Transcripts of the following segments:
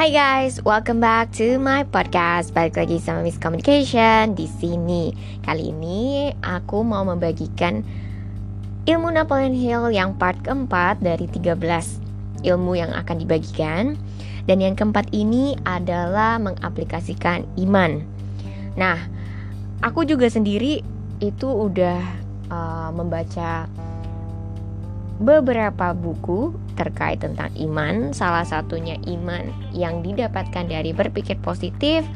Hai guys, welcome back to my podcast. Balik lagi sama Miss Communication di sini. Kali ini aku mau membagikan ilmu Napoleon Hill yang part keempat dari 13 ilmu yang akan dibagikan. Dan yang keempat ini adalah mengaplikasikan iman. Nah, aku juga sendiri itu udah uh, membaca beberapa buku terkait tentang iman, salah satunya iman yang didapatkan dari berpikir positif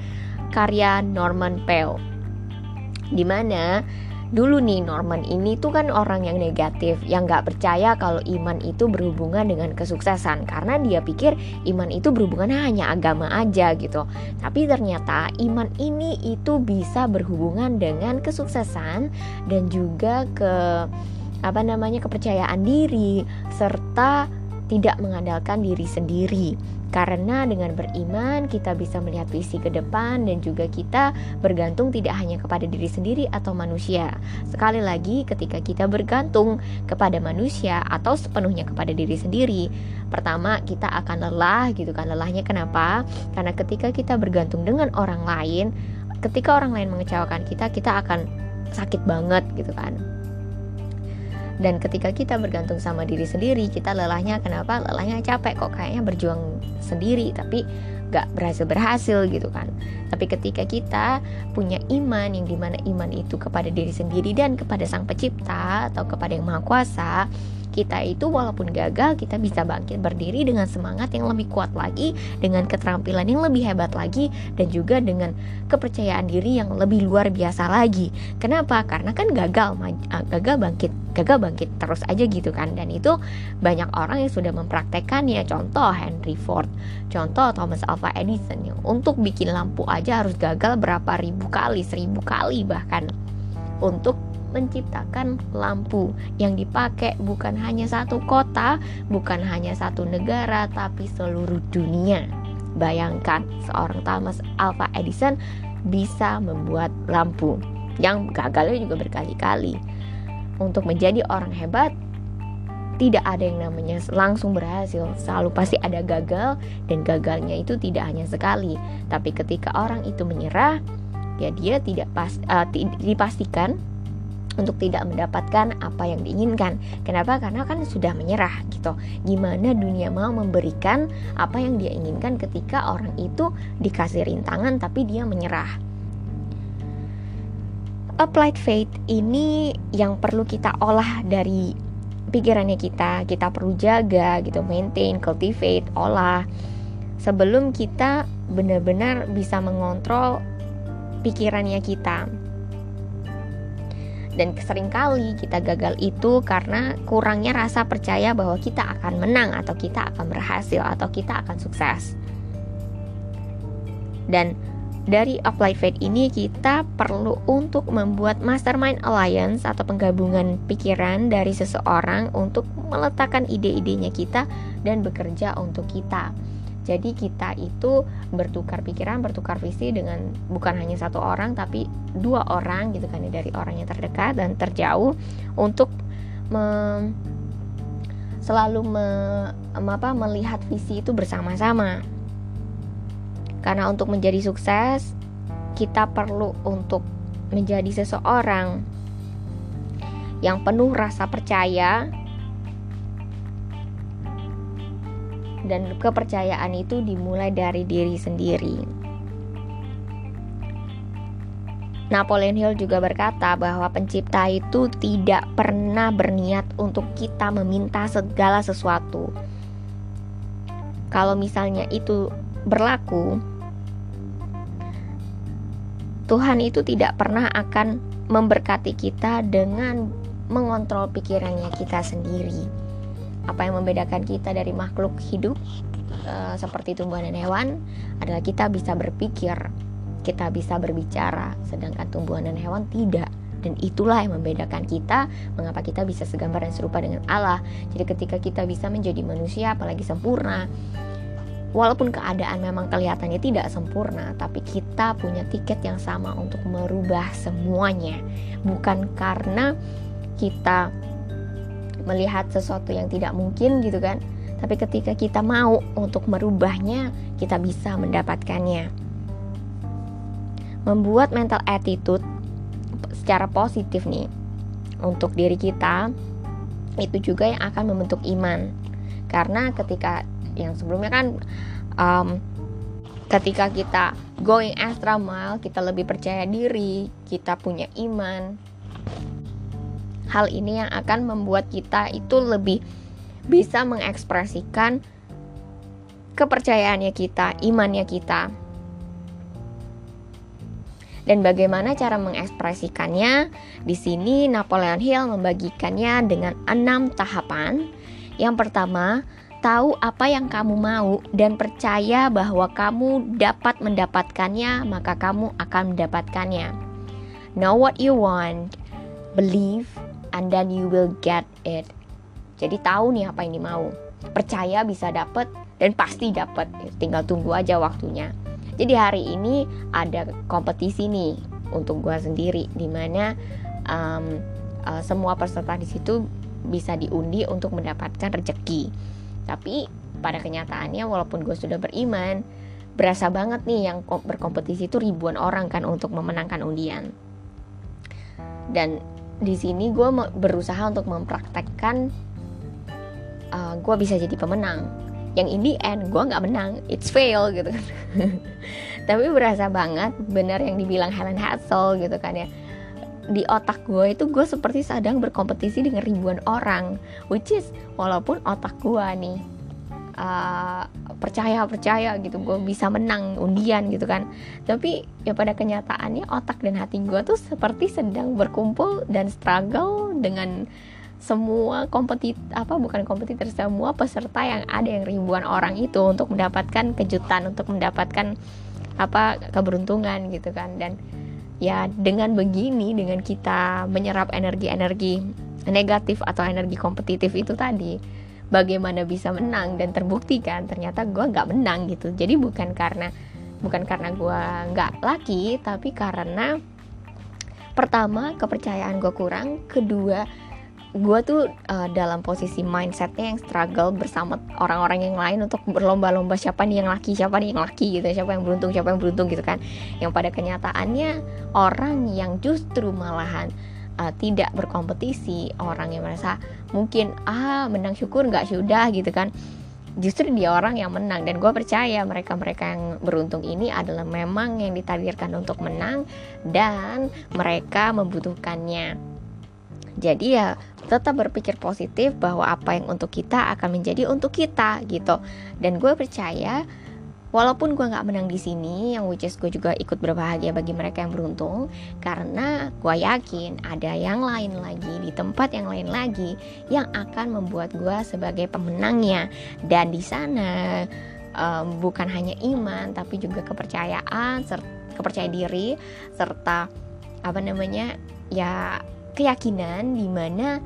karya Norman Peale. Di mana dulu nih Norman ini tuh kan orang yang negatif yang gak percaya kalau iman itu berhubungan dengan kesuksesan. Karena dia pikir iman itu berhubungan hanya agama aja gitu. Tapi ternyata iman ini itu bisa berhubungan dengan kesuksesan dan juga ke apa namanya kepercayaan diri serta tidak mengandalkan diri sendiri. Karena dengan beriman kita bisa melihat visi ke depan dan juga kita bergantung tidak hanya kepada diri sendiri atau manusia. Sekali lagi ketika kita bergantung kepada manusia atau sepenuhnya kepada diri sendiri, pertama kita akan lelah gitu kan. Lelahnya kenapa? Karena ketika kita bergantung dengan orang lain, ketika orang lain mengecewakan kita, kita akan sakit banget gitu kan dan ketika kita bergantung sama diri sendiri kita lelahnya kenapa? Lelahnya capek kok kayaknya berjuang sendiri tapi gak berhasil berhasil gitu kan. Tapi ketika kita punya iman yang di mana iman itu kepada diri sendiri dan kepada sang pencipta atau kepada yang maha kuasa kita itu walaupun gagal kita bisa bangkit berdiri dengan semangat yang lebih kuat lagi dengan keterampilan yang lebih hebat lagi dan juga dengan kepercayaan diri yang lebih luar biasa lagi. Kenapa? Karena kan gagal ah, gagal bangkit gagal bangkit terus aja gitu kan. Dan itu banyak orang yang sudah mempraktekannya contoh Henry Ford contoh Thomas Alva Edison yang untuk bikin lampu aja harus gagal berapa ribu kali seribu kali bahkan. Untuk menciptakan lampu yang dipakai bukan hanya satu kota, bukan hanya satu negara, tapi seluruh dunia. Bayangkan seorang Thomas Alva Edison bisa membuat lampu yang gagalnya juga berkali-kali. Untuk menjadi orang hebat, tidak ada yang namanya langsung berhasil selalu pasti ada gagal dan gagalnya itu tidak hanya sekali tapi ketika orang itu menyerah ya dia tidak pas uh, dipastikan untuk tidak mendapatkan apa yang diinginkan. Kenapa? Karena kan sudah menyerah gitu. Gimana dunia mau memberikan apa yang dia inginkan ketika orang itu dikasih rintangan tapi dia menyerah. Applied faith ini yang perlu kita olah dari pikirannya kita. Kita perlu jaga gitu, maintain, cultivate, olah sebelum kita benar-benar bisa mengontrol pikirannya kita dan sering kali kita gagal itu karena kurangnya rasa percaya bahwa kita akan menang atau kita akan berhasil atau kita akan sukses. Dan dari Applied Faith ini kita perlu untuk membuat mastermind alliance atau penggabungan pikiran dari seseorang untuk meletakkan ide-idenya kita dan bekerja untuk kita. Jadi kita itu bertukar pikiran, bertukar visi dengan bukan hanya satu orang tapi dua orang gitu kan dari orang yang terdekat dan terjauh untuk me, selalu me, apa, melihat visi itu bersama-sama. Karena untuk menjadi sukses kita perlu untuk menjadi seseorang yang penuh rasa percaya dan kepercayaan itu dimulai dari diri sendiri. Napoleon Hill juga berkata bahwa pencipta itu tidak pernah berniat untuk kita meminta segala sesuatu. Kalau misalnya itu berlaku, Tuhan itu tidak pernah akan memberkati kita dengan mengontrol pikirannya kita sendiri apa yang membedakan kita dari makhluk hidup uh, seperti tumbuhan dan hewan adalah kita bisa berpikir, kita bisa berbicara, sedangkan tumbuhan dan hewan tidak. Dan itulah yang membedakan kita, mengapa kita bisa segambar dan serupa dengan Allah. Jadi ketika kita bisa menjadi manusia, apalagi sempurna, walaupun keadaan memang kelihatannya tidak sempurna, tapi kita punya tiket yang sama untuk merubah semuanya. Bukan karena kita melihat sesuatu yang tidak mungkin gitu kan. Tapi ketika kita mau untuk merubahnya kita bisa mendapatkannya. Membuat mental attitude secara positif nih untuk diri kita itu juga yang akan membentuk iman. Karena ketika yang sebelumnya kan um, ketika kita going extra mile kita lebih percaya diri kita punya iman hal ini yang akan membuat kita itu lebih bisa mengekspresikan kepercayaannya kita, imannya kita. Dan bagaimana cara mengekspresikannya? Di sini Napoleon Hill membagikannya dengan enam tahapan. Yang pertama, tahu apa yang kamu mau dan percaya bahwa kamu dapat mendapatkannya, maka kamu akan mendapatkannya. Know what you want, believe, and then you will get it. Jadi tahu nih apa yang mau. Percaya bisa dapet dan pasti dapet. Tinggal tunggu aja waktunya. Jadi hari ini ada kompetisi nih untuk gue sendiri, di mana um, uh, semua peserta di situ bisa diundi untuk mendapatkan rezeki. Tapi pada kenyataannya, walaupun gue sudah beriman, berasa banget nih yang berkompetisi itu ribuan orang kan untuk memenangkan undian. Dan di sini gue berusaha untuk mempraktekkan uh, eh, gue bisa jadi pemenang. Yang in the end gue nggak menang. It's fail gitu kan. Tapi berasa banget benar yang dibilang Helen Hassel gitu kan ya. Di otak gue itu gue seperti sedang berkompetisi dengan ribuan orang. Which is walaupun otak gue nih uh, percaya percaya gitu. Gue bisa menang undian gitu kan. Tapi ya pada kenyataannya otak dan hati gue tuh seperti sedang berkumpul dan struggle dengan semua kompetit apa bukan kompetitor semua peserta yang ada yang ribuan orang itu untuk mendapatkan kejutan untuk mendapatkan apa keberuntungan gitu kan. Dan ya dengan begini dengan kita menyerap energi-energi negatif atau energi kompetitif itu tadi bagaimana bisa menang dan terbukti kan ternyata gue nggak menang gitu. Jadi bukan karena bukan karena gue nggak laki tapi karena pertama kepercayaan gue kurang kedua gue tuh uh, dalam posisi mindsetnya yang struggle bersama orang-orang yang lain untuk berlomba-lomba siapa nih yang laki siapa nih yang laki gitu siapa yang beruntung siapa yang beruntung gitu kan. Yang pada kenyataannya orang yang justru malahan uh, tidak berkompetisi orang yang merasa mungkin ah menang syukur nggak sudah gitu kan. Justru dia orang yang menang dan gue percaya mereka-mereka yang beruntung ini adalah memang yang ditakdirkan untuk menang dan mereka membutuhkannya. Jadi ya tetap berpikir positif bahwa apa yang untuk kita akan menjadi untuk kita gitu. Dan gue percaya walaupun gue nggak menang di sini yang which is gue juga ikut berbahagia bagi mereka yang beruntung karena gue yakin ada yang lain lagi di tempat yang lain lagi yang akan membuat gue sebagai pemenangnya. Dan di sana um, bukan hanya iman tapi juga kepercayaan kepercaya diri serta apa namanya ya keyakinan di mana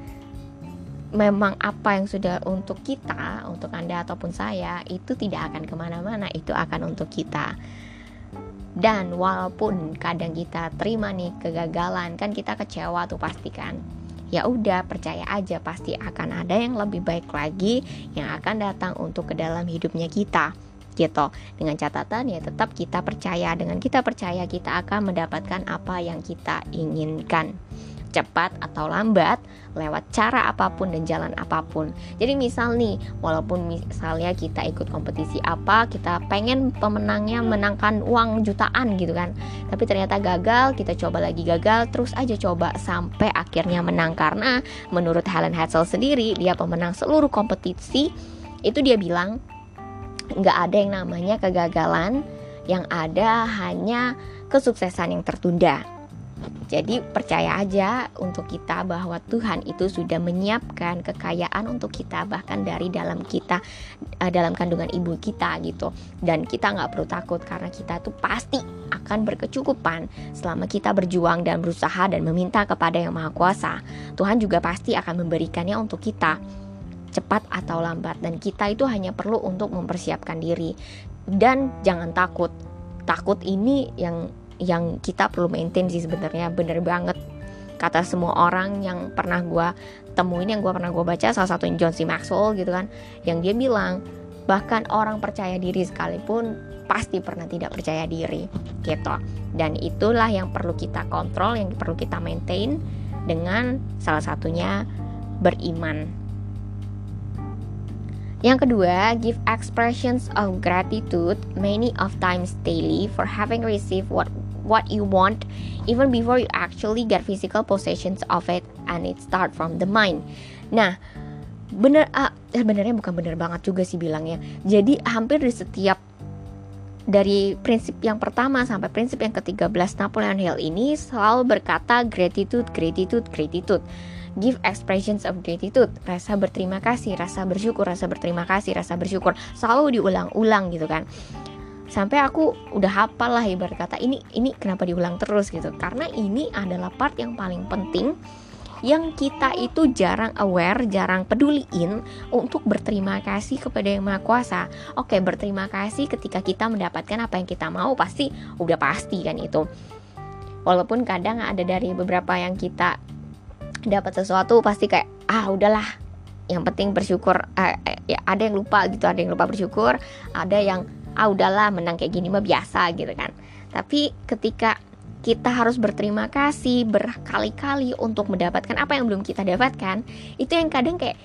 memang apa yang sudah untuk kita, untuk Anda ataupun saya, itu tidak akan ke mana-mana, itu akan untuk kita. Dan walaupun kadang kita terima nih kegagalan, kan kita kecewa tuh pasti kan. Ya udah percaya aja pasti akan ada yang lebih baik lagi yang akan datang untuk ke dalam hidupnya kita gitu. Dengan catatan ya tetap kita percaya, dengan kita percaya kita akan mendapatkan apa yang kita inginkan cepat atau lambat lewat cara apa pun dan jalan apa pun. Jadi misal nih, walaupun misalnya kita ikut kompetisi apa, kita pengen pemenangnya menangkan uang jutaan gitu kan. Tapi ternyata gagal, kita coba lagi gagal, terus aja coba sampai akhirnya menang karena menurut Helen Hassel sendiri, dia pemenang seluruh kompetisi. Itu dia bilang nggak ada yang namanya kegagalan, yang ada hanya kesuksesan yang tertunda. Jadi percaya aja untuk kita bahwa Tuhan itu sudah menyiapkan kekayaan untuk kita bahkan dari dalam kita uh, dalam kandungan ibu kita gitu. Dan kita nggak perlu takut karena kita tuh pasti akan berkecukupan selama kita berjuang dan berusaha dan meminta kepada yang maha kuasa. Tuhan juga pasti akan memberikannya untuk kita cepat atau lambat. Dan kita itu hanya perlu untuk mempersiapkan diri. Dan jangan takut. Takut ini yang yang kita perlu maintain sih sebenarnya. Bener banget. Kata semua orang yang pernah gue temuin yang gue pernah gue baca salah satunya John C. Maxwell gitu kan yang dia bilang bahkan orang percaya diri sekalipun pasti pernah tidak percaya diri gitu. Dan itulah yang perlu kita kontrol yang perlu kita maintain dengan salah satunya beriman. Yang kedua, give expressions of gratitude many of times daily for having received what what you want even before you actually get physical possessions of it and it start from the mind. Nah, bener ah, eh, benernya bukan bener banget juga sih bilangnya. Jadi hampir di setiap dari prinsip yang pertama sampai prinsip yang ke-13 Napoleon Hill ini selalu berkata gratitude, gratitude, gratitude give expressions of gratitude rasa berterima kasih rasa bersyukur rasa berterima kasih rasa bersyukur selalu diulang-ulang gitu kan sampai aku udah hafal lah ibarat kata ini ini kenapa diulang terus gitu karena ini adalah part yang paling penting yang kita itu jarang aware, jarang peduliin untuk berterima kasih kepada Yang Maha Kuasa. Oke, berterima kasih ketika kita mendapatkan apa yang kita mau pasti udah pasti kan itu. Walaupun kadang ada dari beberapa yang kita dapat sesuatu pasti kayak ah udahlah yang penting bersyukur eh, eh, ya ada yang lupa gitu ada yang lupa bersyukur ada yang ah udahlah menang kayak gini mah biasa gitu kan. Tapi ketika kita harus berterima kasih berkali-kali untuk mendapatkan apa yang belum kita dapatkan itu yang kadang kayak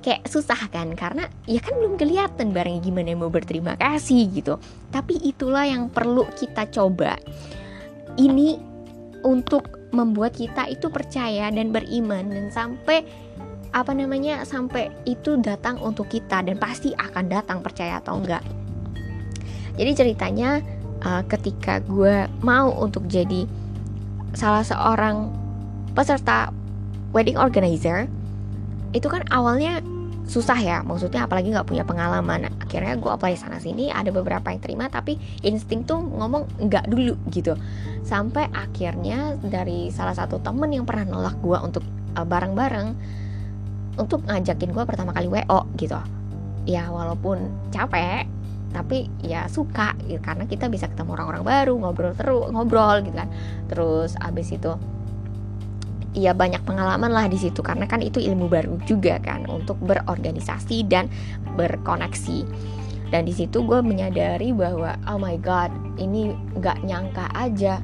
kayak susah kan. Karena ya kan belum kelihatan barangnya gimana mau berterima kasih gitu. Tapi itulah yang perlu kita coba. Ini untuk membuat kita itu percaya dan beriman dan sampai apa namanya sampai itu datang untuk kita dan pasti akan datang percaya atau enggak jadi ceritanya uh, ketika gue mau untuk jadi salah seorang peserta wedding organizer itu kan awalnya susah ya. Maksudnya apalagi nggak punya pengalaman. Akhirnya gue apply sana sini ada beberapa yang terima tapi insting tuh ngomong nggak dulu gitu. Sampai akhirnya dari salah satu temen yang pernah nolak gue untuk uh, bareng-bareng untuk ngajakin gue pertama kali wo gitu. Ya walaupun capek tapi ya suka gitu. Karena kita bisa ketemu orang-orang baru ngobrol terus ngobrol gitu kan. Terus abis itu ya banyak pengalaman lah di situ. Karena kan itu ilmu baru juga kan untuk berorganisasi dan berkoneksi. Dan di situ gue menyadari bahwa oh my god ini nggak nyangka aja.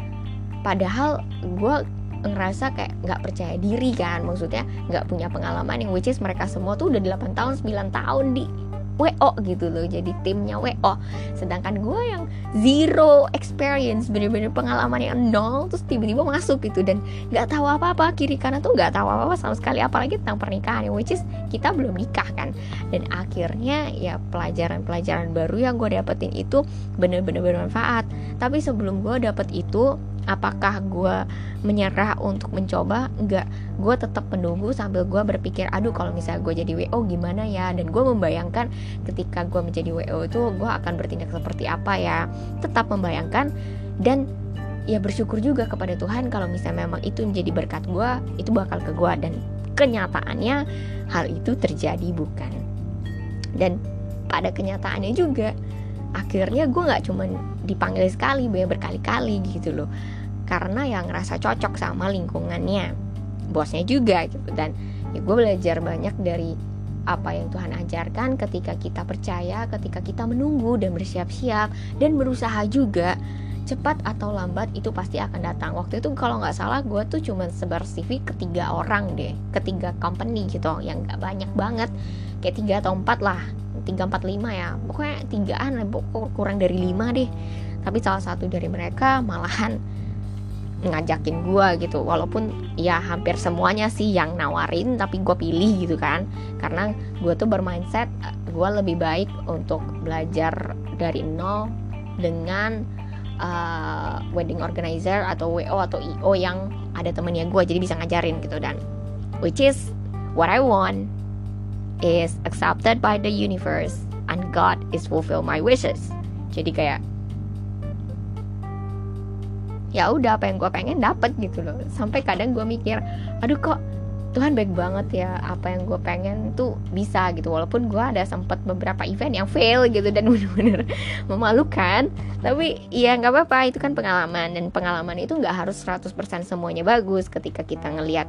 Padahal gue ngerasa kayak nggak percaya diri kan. Maksudnya nggak punya pengalaman yang which is mereka semua tuh udah 8 tahun 9 tahun di WO gitu loh jadi timnya WO sedangkan gue yang zero experience bener-bener pengalaman yang nol terus tiba-tiba masuk gitu dan nggak tahu apa-apa kiri kanan tuh nggak tahu apa-apa sama sekali apalagi tentang pernikahan which is kita belum nikah kan. Dan akhirnya ya pelajaran-pelajaran baru yang gue dapetin itu bener-bener bermanfaat. Tapi sebelum gue dapet itu apakah gue menyerah untuk mencoba? Enggak gue tetap menunggu sambil gue berpikir aduh kalau misalnya gue jadi wo gimana ya? Dan gue membayangkan ketika gue menjadi wo itu gue akan bertindak seperti apa ya? Tetap membayangkan dan ya bersyukur juga kepada Tuhan kalau misalnya memang itu menjadi berkat gue itu bakal ke gue dan kenyataannya hal itu terjadi bukan? Dan pada kenyataannya juga akhirnya gue nggak cuman dipanggil sekali banyak berkali-kali gitu loh. Karena yang ngerasa cocok sama lingkungannya bosnya juga gitu. Dan ya gue belajar banyak dari apa yang Tuhan ajarkan ketika kita percaya, ketika kita menunggu dan bersiap-siap dan berusaha juga cepat atau lambat itu pasti akan datang. Waktu itu kalau nggak salah gue tuh cuma sebar CV ke tiga orang deh, ketiga company gitu yang nggak banyak banget, kayak tiga atau empat lah tiga empat lima ya. Pokoknya tigaan kurang dari lima deh. Tapi salah satu dari mereka malahan ngajakin gue gitu. Walaupun ya hampir semuanya sih yang nawarin tapi gue pilih gitu kan. Karena gue tuh bermindset gue lebih baik untuk belajar dari nol dengan uh, wedding organizer atau wo atau io yang ada temennya gue jadi bisa ngajarin gitu. Dan which is what I want is accepted by the universe and God is fulfill my wishes. Jadi kayak ya udah apa yang gue pengen dapat gitu loh. Sampai kadang gue mikir, aduh kok Tuhan baik banget ya apa yang gue pengen tuh bisa gitu walaupun gue ada sempat beberapa event yang fail gitu dan bener-bener memalukan tapi ya nggak apa-apa itu kan pengalaman dan pengalaman itu nggak harus 100% semuanya bagus ketika kita ngelihat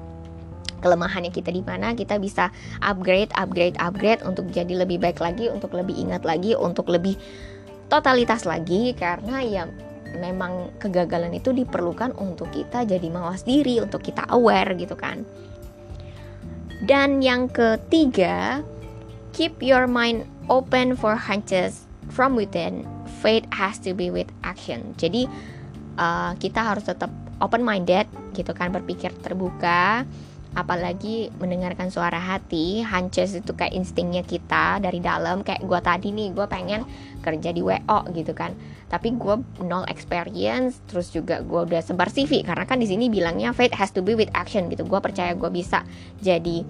kelemahannya kita di mana kita bisa upgrade upgrade upgrade untuk jadi lebih baik lagi untuk lebih ingat lagi untuk lebih totalitas lagi karena ya memang kegagalan itu diperlukan untuk kita jadi mawas diri untuk kita aware gitu kan dan yang ketiga, keep your mind open for hunches from within. Faith has to be with action. Jadi uh, kita harus tetap open minded gitu kan, berpikir terbuka apalagi mendengarkan suara hati hunches itu kayak instingnya kita dari dalam kayak gue tadi nih gue pengen kerja di WO gitu kan. Tapi gue nol experience terus juga gue udah sebar CV karena kan di sini bilangnya faith has to be with action gitu. Gue percaya gue bisa jadi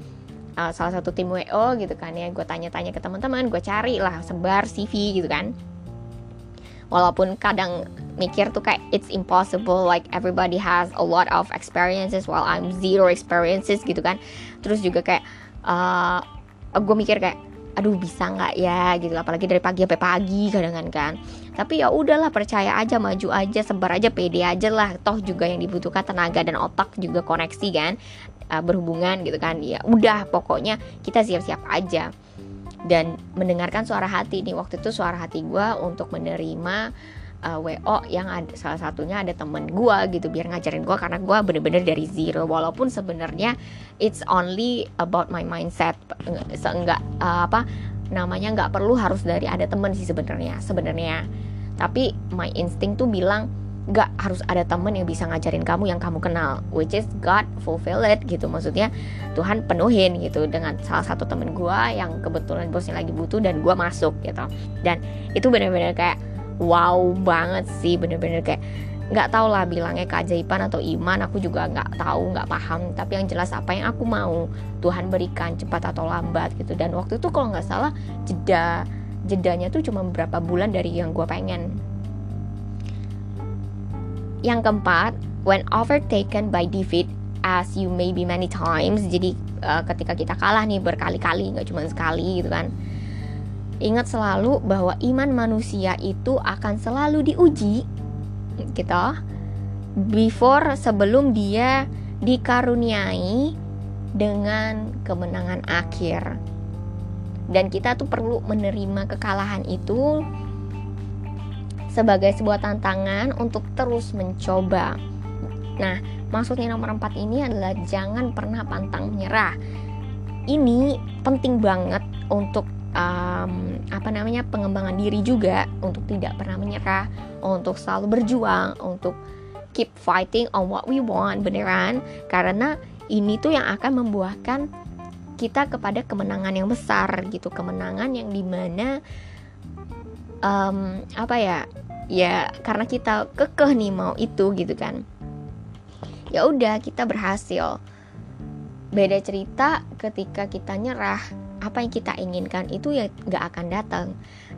uh, salah satu tim WO gitu kan ya. Gue tanya-tanya ke teman-teman gue cari lah sebar CV gitu kan walaupun kadang mikir tuh kayak it's impossible like everybody has a lot of experiences while I'm zero experiences gitu kan. Terus juga kayak uh, gue mikir kayak aduh bisa nggak ya? gitu apalagi dari pagi sampai pagi kadang kan. Tapi ya udahlah percaya aja maju aja sebar aja pede aja lah. Toh juga yang dibutuhkan tenaga dan otak juga koneksi kan uh, berhubungan gitu kan. Ya udah pokoknya kita siap-siap aja dan mendengarkan suara hati nih waktu itu suara hati gue untuk menerima uh, WO yang ada salah satunya ada temen gue gitu biar ngajarin gue karena gue bener-bener dari zero. Walaupun sebenarnya it's only about my mindset. Seenggak uh, apa namanya nggak perlu harus dari ada temen sih sebenarnya sebenarnya. Tapi my instinct tuh bilang nggak harus ada temen yang bisa ngajarin kamu yang kamu kenal. Which is God fulfill it gitu. Maksudnya Tuhan penuhin gitu dengan salah satu temen gue yang kebetulan bosnya lagi butuh dan gue masuk gitu. Dan itu bener-bener kayak wow banget sih bener-bener kayak nggak tau lah bilangnya keajaiban atau iman aku juga nggak tahu nggak paham. Tapi yang jelas apa yang aku mau Tuhan berikan cepat atau lambat gitu. Dan waktu itu kalau nggak salah jeda jedanya tuh cuma beberapa bulan dari yang gue pengen yang keempat when overtaken by defeat as you may be many times jadi uh, ketika kita kalah nih berkali-kali nggak cuma sekali gitu kan Ingat selalu bahwa iman manusia itu akan selalu diuji gitu. Before sebelum dia dikaruniai dengan kemenangan akhir. Dan kita tuh perlu menerima kekalahan itu sebagai sebuah tantangan untuk terus mencoba. Nah, maksudnya nomor empat ini adalah jangan pernah pantang menyerah. Ini penting banget untuk um, apa namanya pengembangan diri juga untuk tidak pernah menyerah, untuk selalu berjuang, untuk keep fighting on what we want beneran karena ini tuh yang akan membuahkan kita kepada kemenangan yang besar gitu, kemenangan yang di mana um, apa ya ya karena kita kekeh nih mau itu gitu kan. Ya udah kita berhasil. Beda cerita ketika kita nyerah apa yang kita inginkan itu ya nggak akan datang.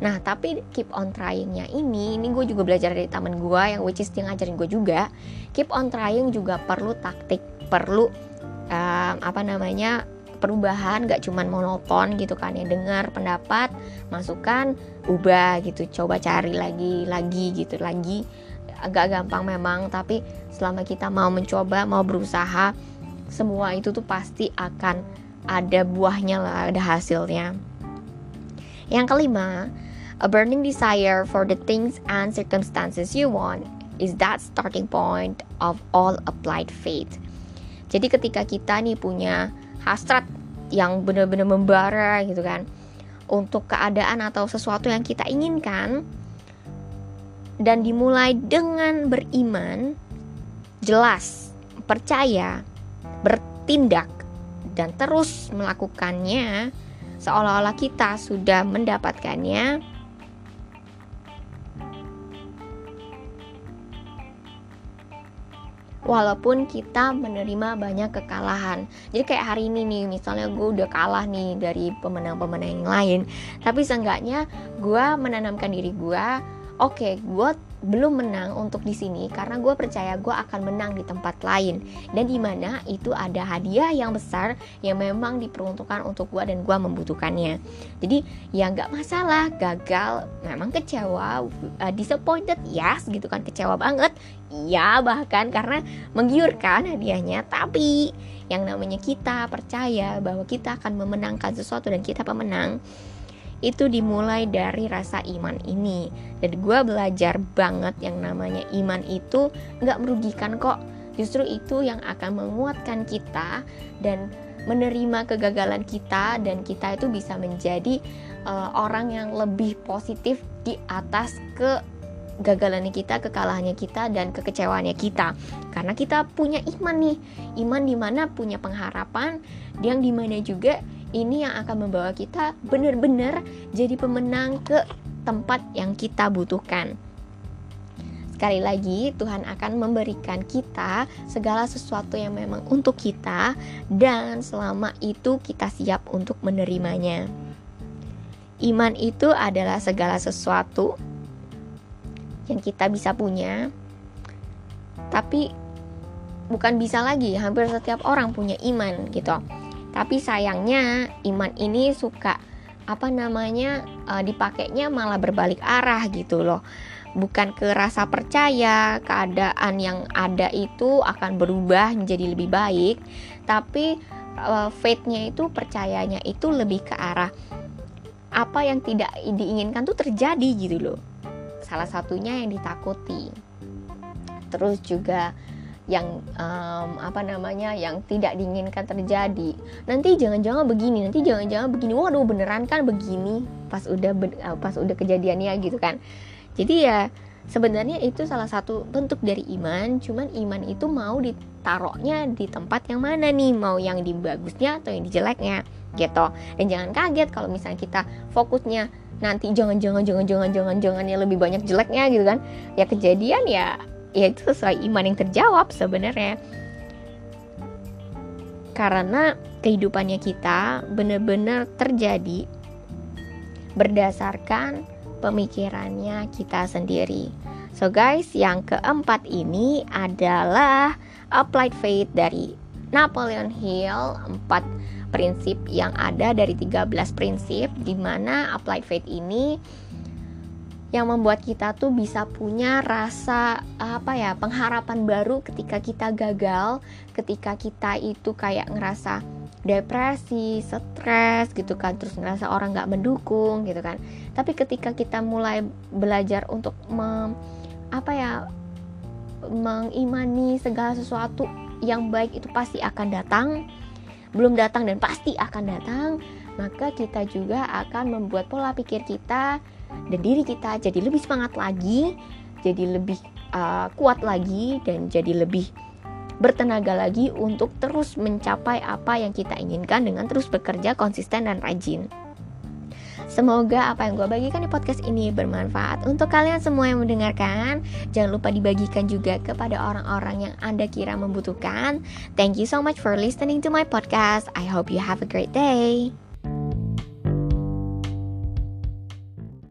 Nah tapi keep on tryingnya ini ini gue juga belajar dari temen gue yang which is dia ngajarin gue juga keep on trying juga perlu taktik perlu um, apa namanya perubahan gak cuman monoton gitu kan ya dengar pendapat masukan ubah gitu coba cari lagi lagi gitu lagi agak gampang memang tapi selama kita mau mencoba mau berusaha semua itu tuh pasti akan ada buahnya lah, ada hasilnya. Yang kelima, a burning desire for the things and circumstances you want is that starting point of all applied faith. Jadi ketika kita nih punya hasrat yang benar-benar membara gitu kan. Untuk keadaan atau sesuatu yang kita inginkan dan dimulai dengan beriman jelas percaya bertindak dan terus melakukannya seolah-olah kita sudah mendapatkannya walaupun kita menerima banyak kekalahan. Jadi kayak hari ini nih, misalnya gue udah kalah nih dari pemenang-pemenang yang lain, tapi seenggaknya gue menanamkan diri gue, oke, okay, gue belum menang untuk di sini karena gue percaya gue akan menang di tempat lain. Dan di mana itu ada hadiah yang besar yang memang diperuntukkan untuk gue dan gue membutuhkannya. Jadi ya nggak masalah gagal memang kecewa uh, disappointed yes gitu kan kecewa banget. Ya bahkan karena menggiurkan hadiahnya. Tapi yang namanya kita percaya bahwa kita akan memenangkan sesuatu dan kita pemenang itu dimulai dari rasa iman ini. Dan gue belajar banget yang namanya iman itu nggak merugikan kok. Justru itu yang akan menguatkan kita dan menerima kegagalan kita dan kita itu bisa menjadi uh, orang yang lebih positif di atas ke gagalannya kita, kekalahannya kita dan kekecewaannya kita. Karena kita punya iman nih, iman di mana punya pengharapan, yang di mana juga ini yang akan membawa kita benar-benar jadi pemenang ke tempat yang kita butuhkan. Sekali lagi, Tuhan akan memberikan kita segala sesuatu yang memang untuk kita, dan selama itu kita siap untuk menerimanya. Iman itu adalah segala sesuatu yang kita bisa punya, tapi bukan bisa lagi. Hampir setiap orang punya iman, gitu tapi sayangnya iman ini suka apa namanya uh, dipakainya malah berbalik arah gitu loh. Bukan ke rasa percaya keadaan yang ada itu akan berubah menjadi lebih baik tapi uh, faith-nya itu percayanya itu lebih ke arah apa yang tidak diinginkan tuh terjadi gitu loh. Salah satunya yang ditakuti. Terus juga yang um, apa namanya yang tidak diinginkan terjadi. Nanti jangan-jangan begini nanti jangan-jangan begini. Waduh beneran kan begini pas udah uh, pas udah kejadiannya gitu kan. Jadi ya sebenarnya itu salah satu bentuk dari iman. Cuman iman itu mau ditaruhnya di tempat yang mana nih? Mau yang di bagusnya atau yang di jeleknya gitu. Dan jangan kaget kalau misalnya kita fokusnya nanti jangan jangan jangan jangan jangan jangan yang lebih banyak jeleknya gitu kan. Ya kejadian ya ya itu sesuai iman yang terjawab sebenarnya karena kehidupannya kita benar-benar terjadi berdasarkan pemikirannya kita sendiri. So guys, yang keempat ini adalah applied faith dari Napoleon Hill, empat prinsip yang ada dari 13 prinsip di mana applied faith ini yang membuat kita tuh bisa punya rasa apa ya pengharapan baru ketika kita gagal ketika kita itu kayak ngerasa depresi, stres gitu kan terus ngerasa orang nggak mendukung gitu kan. Tapi ketika kita mulai belajar untuk mem, apa ya mengimani segala sesuatu yang baik itu pasti akan datang. Belum datang dan pasti akan datang maka kita juga akan membuat pola pikir kita dan diri kita jadi lebih semangat lagi, jadi lebih uh, kuat lagi dan jadi lebih bertenaga lagi untuk terus mencapai apa yang kita inginkan dengan terus bekerja konsisten dan rajin. Semoga apa yang gue bagikan di podcast ini bermanfaat untuk kalian semua yang mendengarkan. Jangan lupa dibagikan juga kepada orang-orang yang Anda kira membutuhkan. Thank you so much for listening to my podcast. I hope you have a great day.